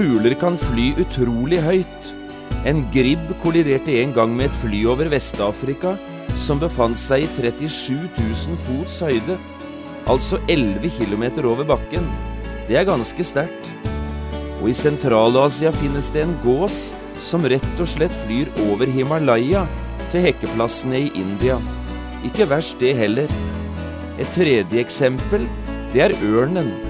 fugler kan fly utrolig høyt. En gribb kolliderte en gang med et fly over Vest-Afrika som befant seg i 37 000 fots høyde, altså 11 km over bakken. Det er ganske sterkt. Og i Sentral-Asia finnes det en gås som rett og slett flyr over Himalaya til hekkeplassene i India. Ikke verst det heller. Et tredje eksempel, det er ørnen.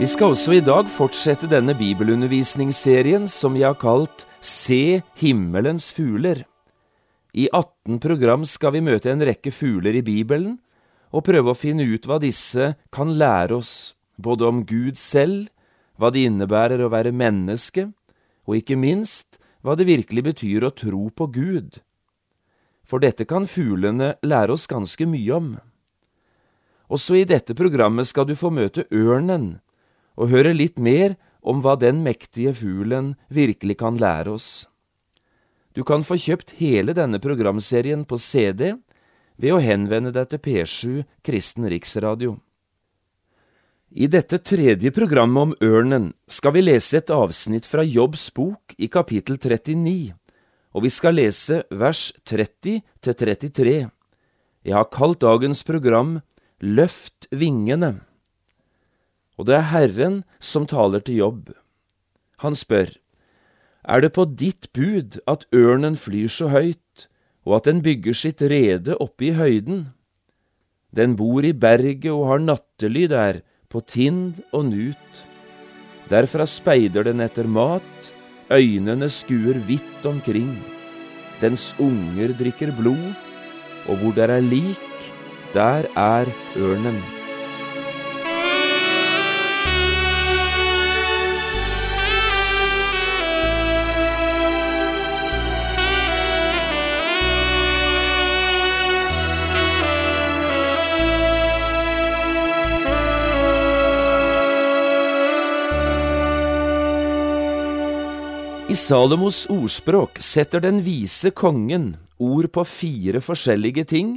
Vi skal også i dag fortsette denne bibelundervisningsserien som vi har kalt Se himmelens fugler. I 18 program skal vi møte en rekke fugler i Bibelen og prøve å finne ut hva disse kan lære oss, både om Gud selv, hva det innebærer å være menneske, og ikke minst hva det virkelig betyr å tro på Gud. For dette kan fuglene lære oss ganske mye om. Også i dette programmet skal du få møte ørnen, og høre litt mer om hva den mektige fuglen virkelig kan lære oss. Du kan få kjøpt hele denne programserien på CD ved å henvende deg til P7 Kristen Riksradio. I dette tredje programmet om ørnen skal vi lese et avsnitt fra Jobbs bok i kapittel 39, og vi skal lese vers 30 til 33. Jeg har kalt dagens program Løft vingene og det er Herren som taler til Jobb. Han spør, Er det på ditt bud at ørnen flyr så høyt, og at den bygger sitt rede oppe i høyden? Den bor i berget og har nattely der, på tind og nut. Derfra speider den etter mat, øynene skuer vidt omkring. Dens unger drikker blod, og hvor der er lik, der er ørnen. I Salomos ordspråk setter den vise kongen ord på fire forskjellige ting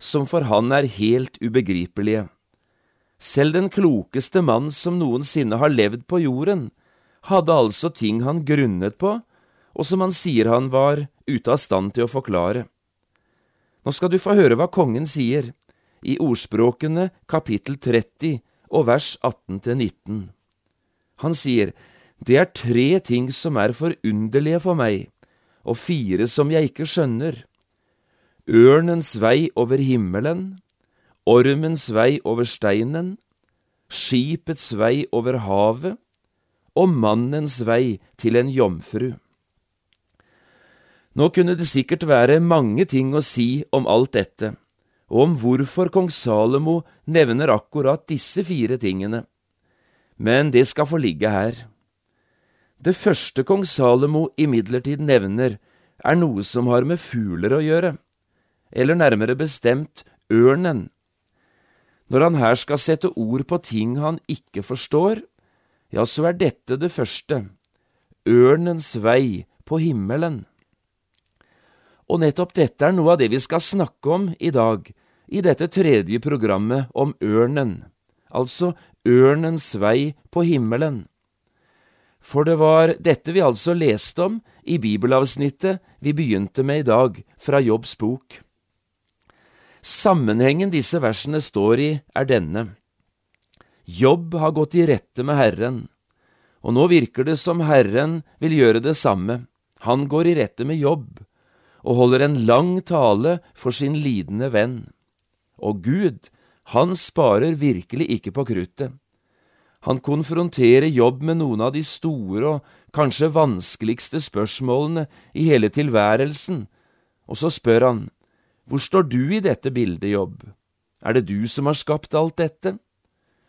som for han er helt ubegripelige. Selv den klokeste mann som noensinne har levd på jorden, hadde altså ting han grunnet på, og som han sier han var ute av stand til å forklare. Nå skal du få høre hva kongen sier, i Ordspråkene kapittel 30 og vers 18 til 19. Han sier, det er tre ting som er forunderlige for meg, og fire som jeg ikke skjønner. Ørnens vei over himmelen, ormens vei over steinen, skipets vei over havet og mannens vei til en jomfru. Nå kunne det sikkert være mange ting å si om alt dette, og om hvorfor kong Salomo nevner akkurat disse fire tingene, men det skal få ligge her. Det første kong Salomo imidlertid nevner, er noe som har med fugler å gjøre, eller nærmere bestemt ørnen. Når han her skal sette ord på ting han ikke forstår, ja, så er dette det første, ørnens vei på himmelen. Og nettopp dette er noe av det vi skal snakke om i dag, i dette tredje programmet om ørnen, altså ørnens vei på himmelen. For det var dette vi altså leste om i bibelavsnittet vi begynte med i dag, fra Jobbs bok. Sammenhengen disse versene står i, er denne. Jobb har gått i rette med Herren, og nå virker det som Herren vil gjøre det samme. Han går i rette med Jobb, og holder en lang tale for sin lidende venn. Og Gud, han sparer virkelig ikke på kruttet. Han konfronterer jobb med noen av de store og kanskje vanskeligste spørsmålene i hele tilværelsen, og så spør han, hvor står du i dette bildet, jobb? Er det du som har skapt alt dette?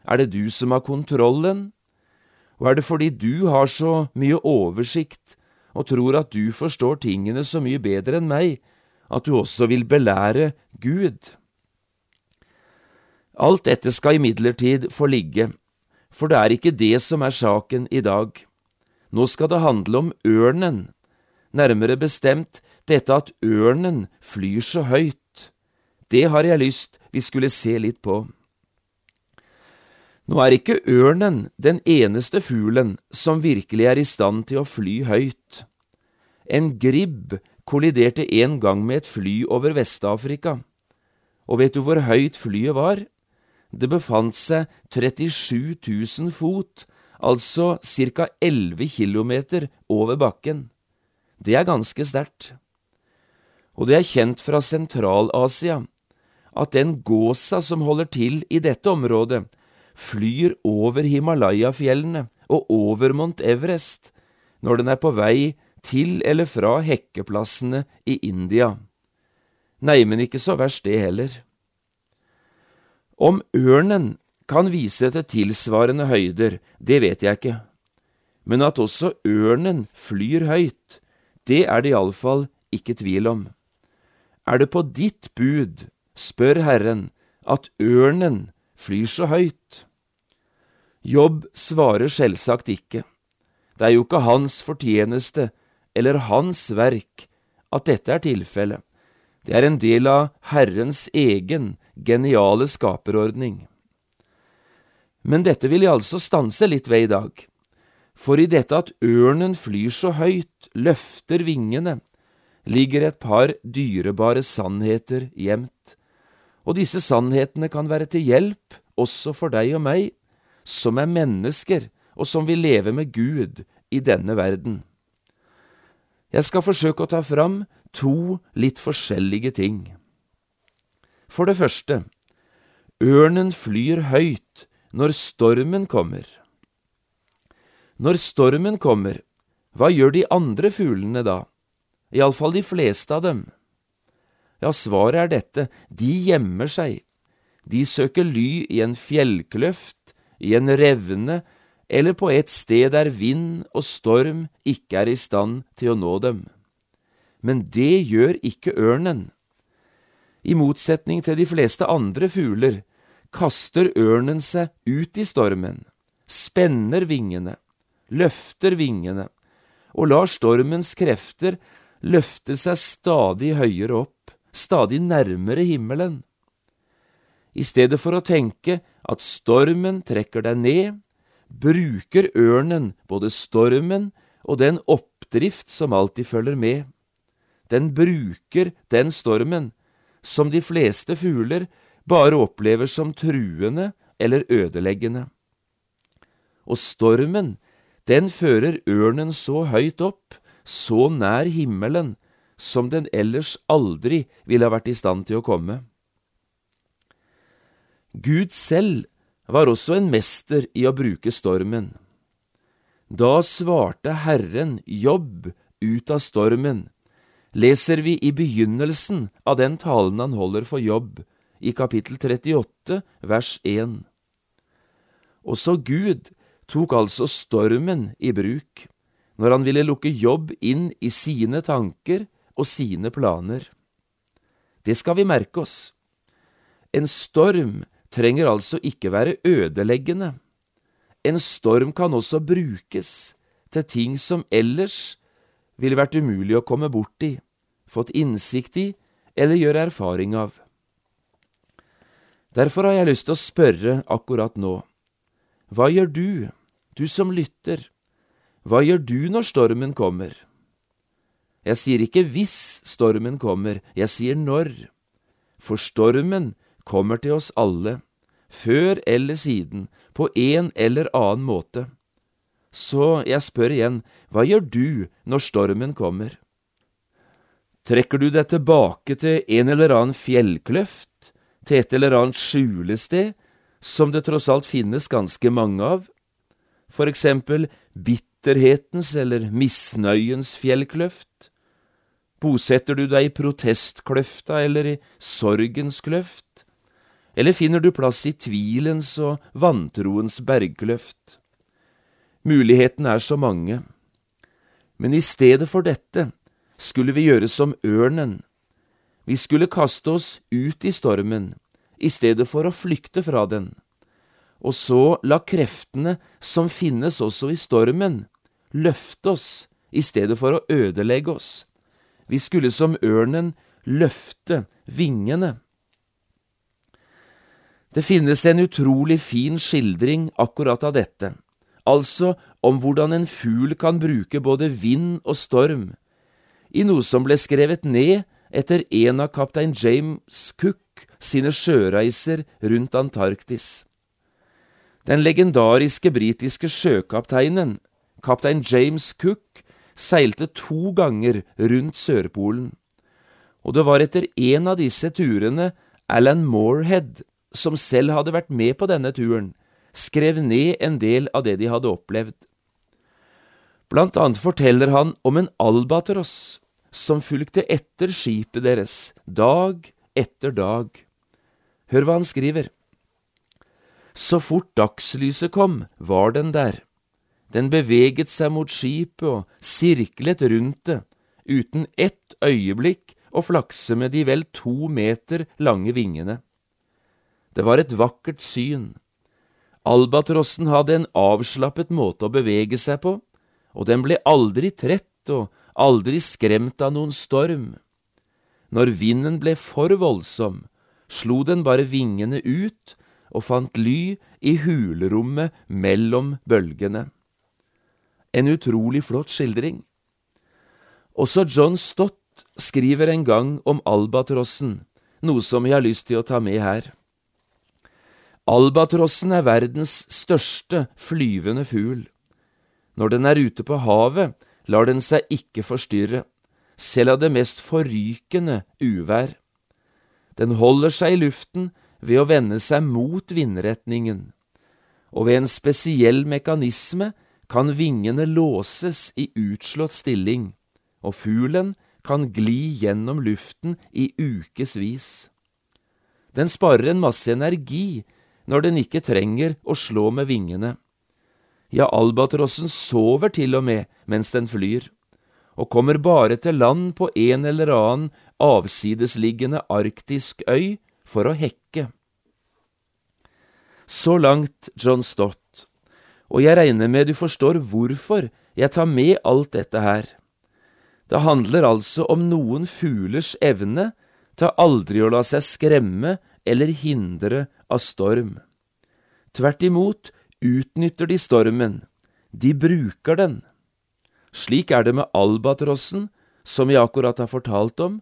Er det du som har kontrollen? Og er det fordi du har så mye oversikt og tror at du forstår tingene så mye bedre enn meg, at du også vil belære Gud? Alt dette skal imidlertid få ligge, for det er ikke det som er saken i dag. Nå skal det handle om ørnen, nærmere bestemt dette at ørnen flyr så høyt. Det har jeg lyst vi skulle se litt på. Nå er ikke ørnen den eneste fuglen som virkelig er i stand til å fly høyt. En gribb kolliderte en gang med et fly over Vest-Afrika, og vet du hvor høyt flyet var? Det befant seg 37 000 fot, altså ca 11 kilometer over bakken. Det er ganske sterkt. Og det er kjent fra Sentral-Asia at den gåsa som holder til i dette området, flyr over Himalaya-fjellene og over Mount Everest når den er på vei til eller fra hekkeplassene i India. Nei, men ikke så verst det heller. Om ørnen kan vise til tilsvarende høyder, det vet jeg ikke, men at også ørnen flyr høyt, det er det iallfall ikke tvil om. Er det på ditt bud, spør Herren, at ørnen flyr så høyt? Jobb svarer selvsagt ikke. Det er jo ikke hans fortjeneste eller hans verk at dette er tilfellet. Det er en del av Herrens egen geniale skaperordning. Men dette vil jeg altså stanse litt ved i dag, for i dette at ørnen flyr så høyt, løfter vingene, ligger et par dyrebare sannheter gjemt, og disse sannhetene kan være til hjelp også for deg og meg, som er mennesker og som vil leve med Gud i denne verden. Jeg skal forsøke å ta fram to litt forskjellige ting. For det første, ørnen flyr høyt når stormen kommer. Når stormen kommer, hva gjør de andre fuglene da? Iallfall de fleste av dem. Ja, svaret er dette, de gjemmer seg. De søker ly i en fjellkløft, i en revne eller på et sted der vind og storm ikke er i stand til å nå dem. Men det gjør ikke ørnen. I motsetning til de fleste andre fugler kaster ørnen seg ut i stormen, spenner vingene, løfter vingene, og lar stormens krefter løfte seg stadig høyere opp, stadig nærmere himmelen. I stedet for å tenke at stormen trekker deg ned, bruker ørnen både stormen og den oppdrift som alltid følger med. Den bruker den stormen som de fleste fugler bare opplever som truende eller ødeleggende. Og stormen, den fører ørnen så høyt opp, så nær himmelen, som den ellers aldri ville ha vært i stand til å komme. Gud selv var også en mester i å bruke stormen. Da svarte Herren Jobb ut av stormen, leser vi i begynnelsen av den talen han holder for Jobb, i kapittel 38, vers 1. Også Gud tok altså stormen i bruk når han ville lukke Jobb inn i sine tanker og sine planer. Det skal vi merke oss. En storm trenger altså ikke være ødeleggende. En storm kan også brukes til ting som ellers ville vært umulig å komme borti, fått innsikt i eller gjøre erfaring av. Derfor har jeg lyst til å spørre akkurat nå, hva gjør du, du som lytter, hva gjør du når stormen kommer? Jeg sier ikke hvis stormen kommer, jeg sier når, for stormen kommer til oss alle, før eller siden, på en eller annen måte. Så jeg spør igjen, hva gjør du når stormen kommer? Trekker du deg tilbake til en eller annen fjellkløft, til et eller annet skjulested, som det tross alt finnes ganske mange av, for eksempel bitterhetens eller misnøyens fjellkløft? Bosetter du deg i protestkløfta eller i sorgens kløft? Eller finner du plass i tvilens og vantroens bergkløft? Mulighetene er så mange, men i stedet for dette skulle vi gjøre som ørnen. Vi skulle kaste oss ut i stormen i stedet for å flykte fra den, og så la kreftene som finnes også i stormen, løfte oss i stedet for å ødelegge oss. Vi skulle som ørnen løfte vingene. Det finnes en utrolig fin skildring akkurat av dette, altså om hvordan en fugl kan bruke både vind og storm, i noe som ble skrevet ned etter en av kaptein James Cook sine sjøreiser rundt Antarktis. Den legendariske britiske sjøkapteinen, kaptein James Cook, seilte to ganger rundt Sørpolen, og det var etter en av disse turene Alan Moorhead, som selv hadde vært med på denne turen, skrev ned en del av det de hadde opplevd. Blant annet forteller han om en albatross som fulgte etter skipet deres dag etter dag. Hør hva han skriver. Så fort dagslyset kom, var den der. Den beveget seg mot skipet og sirklet rundt det, uten ett øyeblikk å flakse med de vel to meter lange vingene. Det var et vakkert syn. Albatrossen hadde en avslappet måte å bevege seg på, og den ble aldri trett og aldri skremt av noen storm. Når vinden ble for voldsom, slo den bare vingene ut og fant ly i hulrommet mellom bølgene. En utrolig flott skildring. Også John Stott skriver en gang om albatrossen, noe som jeg har lyst til å ta med her. Albatrossen er verdens største flyvende fugl. Når den er ute på havet, lar den seg ikke forstyrre, selv av det mest forrykende uvær. Den holder seg i luften ved å vende seg mot vindretningen, og ved en spesiell mekanisme kan vingene låses i utslått stilling, og fuglen kan gli gjennom luften i ukevis. Den sparer en masse energi når den ikke trenger å slå med vingene. Ja, albatrossen sover til og med mens den flyr, og kommer bare til land på en eller annen avsidesliggende arktisk øy for å hekke. Så langt John Stott, og jeg regner med du forstår hvorfor jeg tar med alt dette her. Det handler altså om noen fuglers evne til aldri å la seg skremme eller hindre av storm. Tvert imot utnytter de stormen, de bruker den. Slik er det med albatrossen, som jeg akkurat har fortalt om,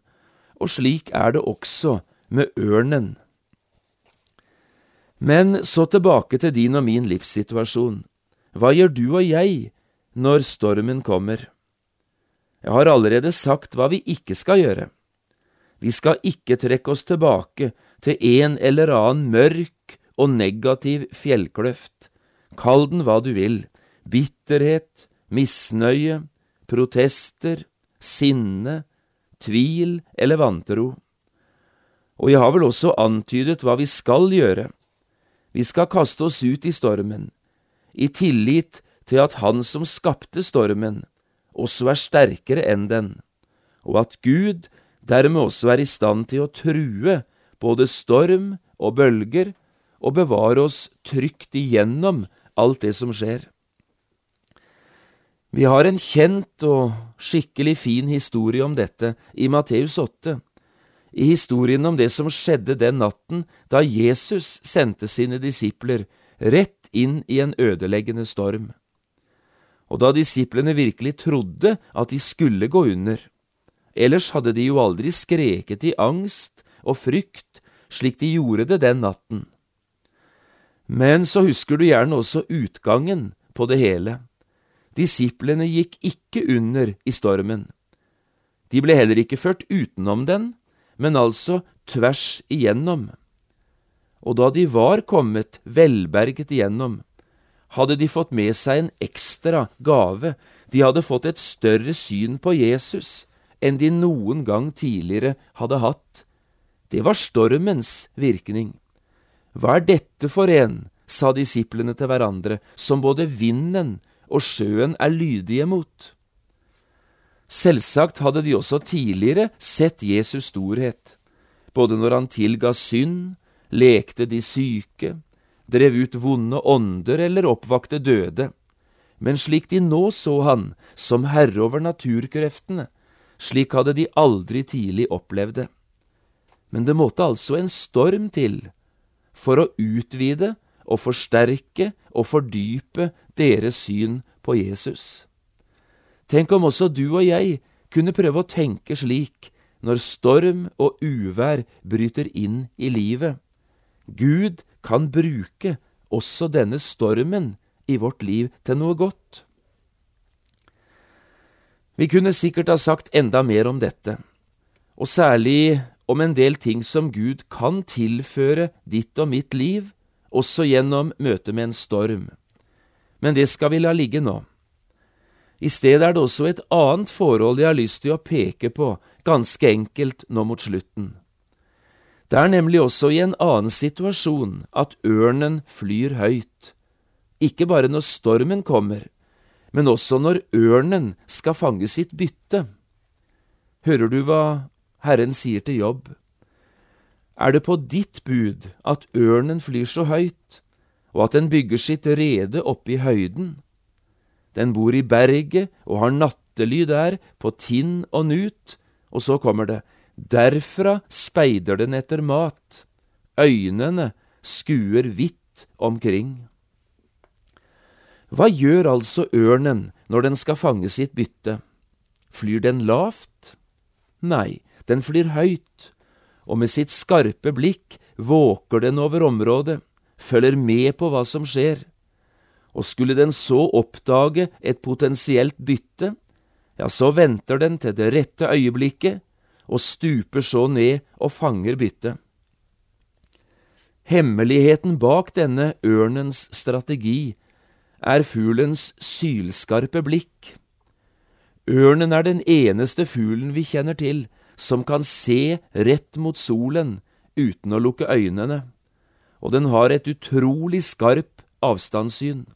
og slik er det også med ørnen. Men så tilbake til din og min livssituasjon. Hva gjør du og jeg når stormen kommer? Jeg har allerede sagt hva vi ikke skal gjøre. Vi skal ikke trekke oss tilbake til en eller annen mørk og negativ fjellkløft, Kall den hva du vil, bitterhet, misnøye, protester, sinne, tvil eller vantro. Og jeg har vel også antydet hva vi skal gjøre. Vi skal kaste oss ut i stormen, i tillit til at Han som skapte stormen, også er sterkere enn den, og at Gud dermed også er i stand til å true både storm og bølger og bevare oss trygt igjennom alt det som skjer. Vi har en kjent og skikkelig fin historie om dette i Matteus 8, i historien om det som skjedde den natten da Jesus sendte sine disipler rett inn i en ødeleggende storm. Og da disiplene virkelig trodde at de skulle gå under, ellers hadde de jo aldri skreket i angst og frykt slik de gjorde det den natten. Men så husker du gjerne også utgangen på det hele. Disiplene gikk ikke under i stormen. De ble heller ikke ført utenom den, men altså tvers igjennom. og da de var kommet velberget igjennom, hadde de fått med seg en ekstra gave, de hadde fått et større syn på Jesus enn de noen gang tidligere hadde hatt. Det var stormens virkning. Hva er dette for en, sa disiplene til hverandre, som både vinden og sjøen er lydige mot? Selvsagt hadde de også tidligere sett Jesus storhet, både når han tilga synd, lekte de syke, drev ut vonde ånder eller oppvakte døde, men slik de nå så han, som herre over naturkreftene, slik hadde de aldri tidlig opplevd det. Men det måtte altså en storm til for å utvide og forsterke og fordype deres syn på Jesus. Tenk om også du og jeg kunne prøve å tenke slik når storm og uvær bryter inn i livet. Gud kan bruke også denne stormen i vårt liv til noe godt. Vi kunne sikkert ha sagt enda mer om dette, og særlig om en del ting som Gud kan tilføre ditt og mitt liv, også gjennom møtet med en storm. Men det skal vi la ligge nå. I stedet er det også et annet forhold jeg har lyst til å peke på, ganske enkelt nå mot slutten. Det er nemlig også i en annen situasjon at ørnen flyr høyt, ikke bare når stormen kommer, men også når ørnen skal fange sitt bytte. Hører du hva Herren sier til Jobb? Er det på ditt bud at ørnen flyr så høyt, og at den bygger sitt rede oppe i høyden? Den bor i berget og har nattely der, på tinn og nut, og så kommer det, derfra speider den etter mat, øynene skuer vidt omkring. Hva gjør altså ørnen når den skal fange sitt bytte? Flyr den lavt? Nei, den flyr høyt, og med sitt skarpe blikk våker den over området, følger med på hva som skjer og skulle den så oppdage et potensielt bytte, ja, så venter den til det rette øyeblikket og stuper så ned og fanger byttet. Hemmeligheten bak denne ørnens strategi er fuglens sylskarpe blikk. Ørnen er den eneste fuglen vi kjenner til som kan se rett mot solen uten å lukke øynene, og den har et utrolig skarp avstandssyn.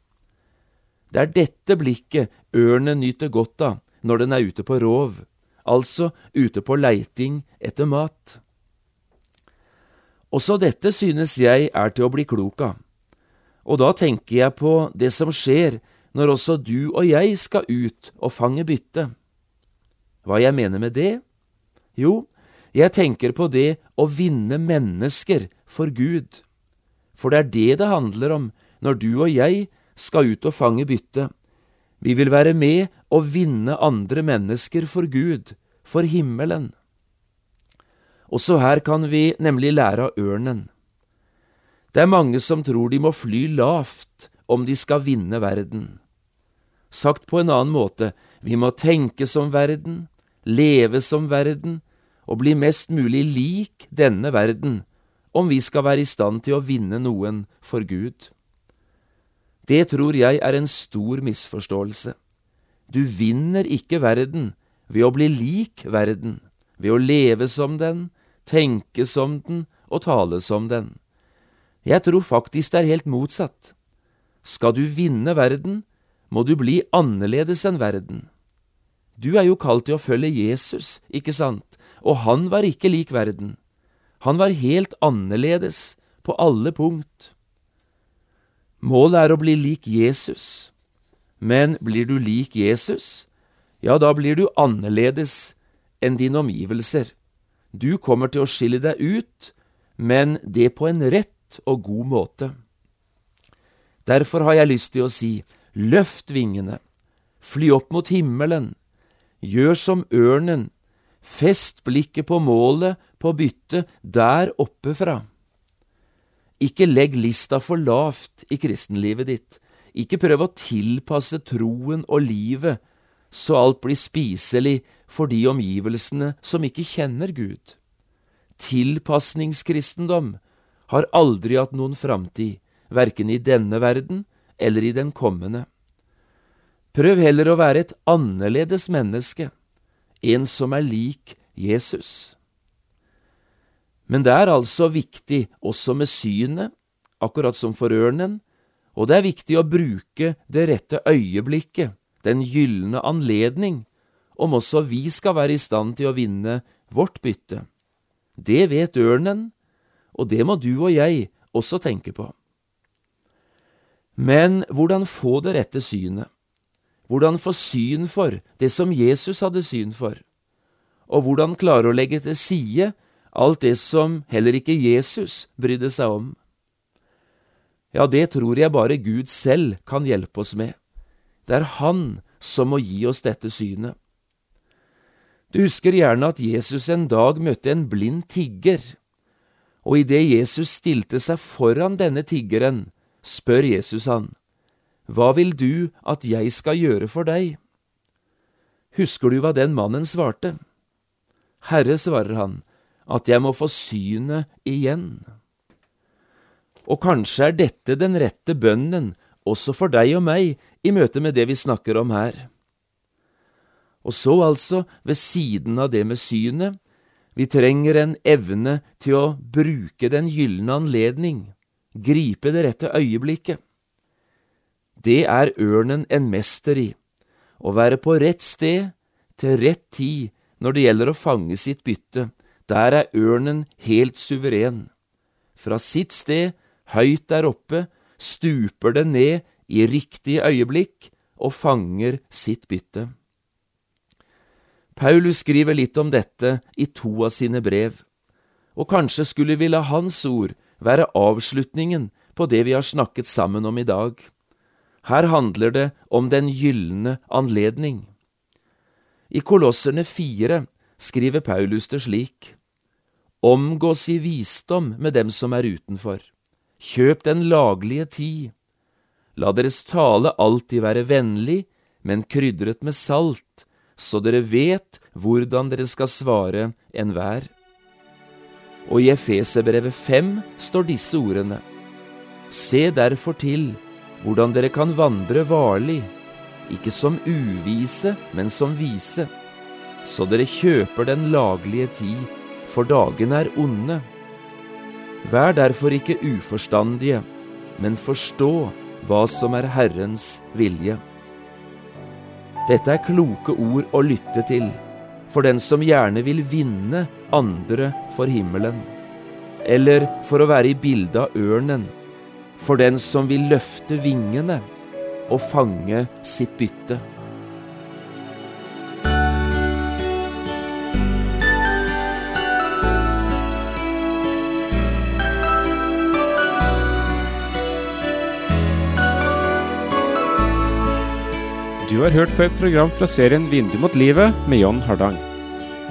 Det er dette blikket ørnen nyter godt av når den er ute på rov, altså ute på leiting etter mat. Også dette synes jeg er til å bli klok av, og da tenker jeg på det som skjer når også du og jeg skal ut og fange bytte. Hva jeg mener med det? Jo, jeg tenker på det å vinne mennesker for Gud, for det er det det handler om når du og jeg skal ut og fange bytte. Vi vil være med og vinne andre mennesker for Gud, for himmelen. Også her kan vi nemlig lære av ørnen. Det er mange som tror de må fly lavt om de skal vinne verden. Sagt på en annen måte, vi må tenke som verden, leve som verden og bli mest mulig lik denne verden om vi skal være i stand til å vinne noen for Gud. Det tror jeg er en stor misforståelse. Du vinner ikke verden ved å bli lik verden, ved å leve som den, tenke som den og tale som den. Jeg tror faktisk det er helt motsatt. Skal du vinne verden, må du bli annerledes enn verden. Du er jo kalt til å følge Jesus, ikke sant, og han var ikke lik verden. Han var helt annerledes på alle punkt. Målet er å bli lik Jesus. Men blir du lik Jesus, ja, da blir du annerledes enn dine omgivelser. Du kommer til å skille deg ut, men det på en rett og god måte. Derfor har jeg lyst til å si, løft vingene, fly opp mot himmelen, gjør som ørnen, fest blikket på målet, på byttet, der oppe fra. Ikke legg lista for lavt i kristenlivet ditt. Ikke prøv å tilpasse troen og livet så alt blir spiselig for de omgivelsene som ikke kjenner Gud. Tilpasningskristendom har aldri hatt noen framtid, verken i denne verden eller i den kommende. Prøv heller å være et annerledes menneske, en som er lik Jesus. Men det er altså viktig også med synet, akkurat som for ørnen, og det er viktig å bruke det rette øyeblikket, den gylne anledning, om også vi skal være i stand til å vinne vårt bytte. Det vet ørnen, og det må du og jeg også tenke på. Men hvordan få det rette synet? Hvordan få syn for det som Jesus hadde syn for? Og hvordan klare å legge til side alt det som heller ikke Jesus brydde seg om? Ja, det tror jeg bare Gud selv kan hjelpe oss med. Det er Han som må gi oss dette synet. Du husker gjerne at Jesus en dag møtte en blind tigger, og idet Jesus stilte seg foran denne tiggeren, spør Jesus han, Hva vil du at jeg skal gjøre for deg? Husker du hva den mannen svarte? Herre, svarer han, at jeg må få synet igjen. Og kanskje er dette den rette bønnen også for deg og meg i møte med det vi snakker om her. Og så altså, ved siden av det med synet, vi trenger en evne til å bruke den gylne anledning, gripe det rette øyeblikket. Det er ørnen en mester i, å være på rett sted til rett tid når det gjelder å fange sitt bytte, der er ørnen helt suveren. Fra sitt sted, høyt der oppe, stuper den ned i riktig øyeblikk og fanger sitt bytte. Paulus skriver litt om dette i to av sine brev, og kanskje skulle vi la hans ord være avslutningen på det vi har snakket sammen om i dag. Her handler det om den gylne anledning. I Kolosserne fire skriver Paulus det slik. Omgås i visdom med dem som er utenfor. Kjøp den laglige tid. La deres tale alltid være vennlig, men krydret med salt, så dere vet hvordan dere skal svare enhver. Og i Efeserbrevet 5 står disse ordene. Se derfor til hvordan dere kan vandre varlig, ikke som uvise, men som vise, så dere kjøper den laglige tid, for dagene er onde. Vær derfor ikke uforstandige, men forstå hva som er Herrens vilje. Dette er kloke ord å lytte til for den som gjerne vil vinne andre for himmelen, eller for å være i bildet av ørnen, for den som vil løfte vingene og fange sitt bytte. Du har hørt på et program fra serien Vindu mot livet med John Hardang.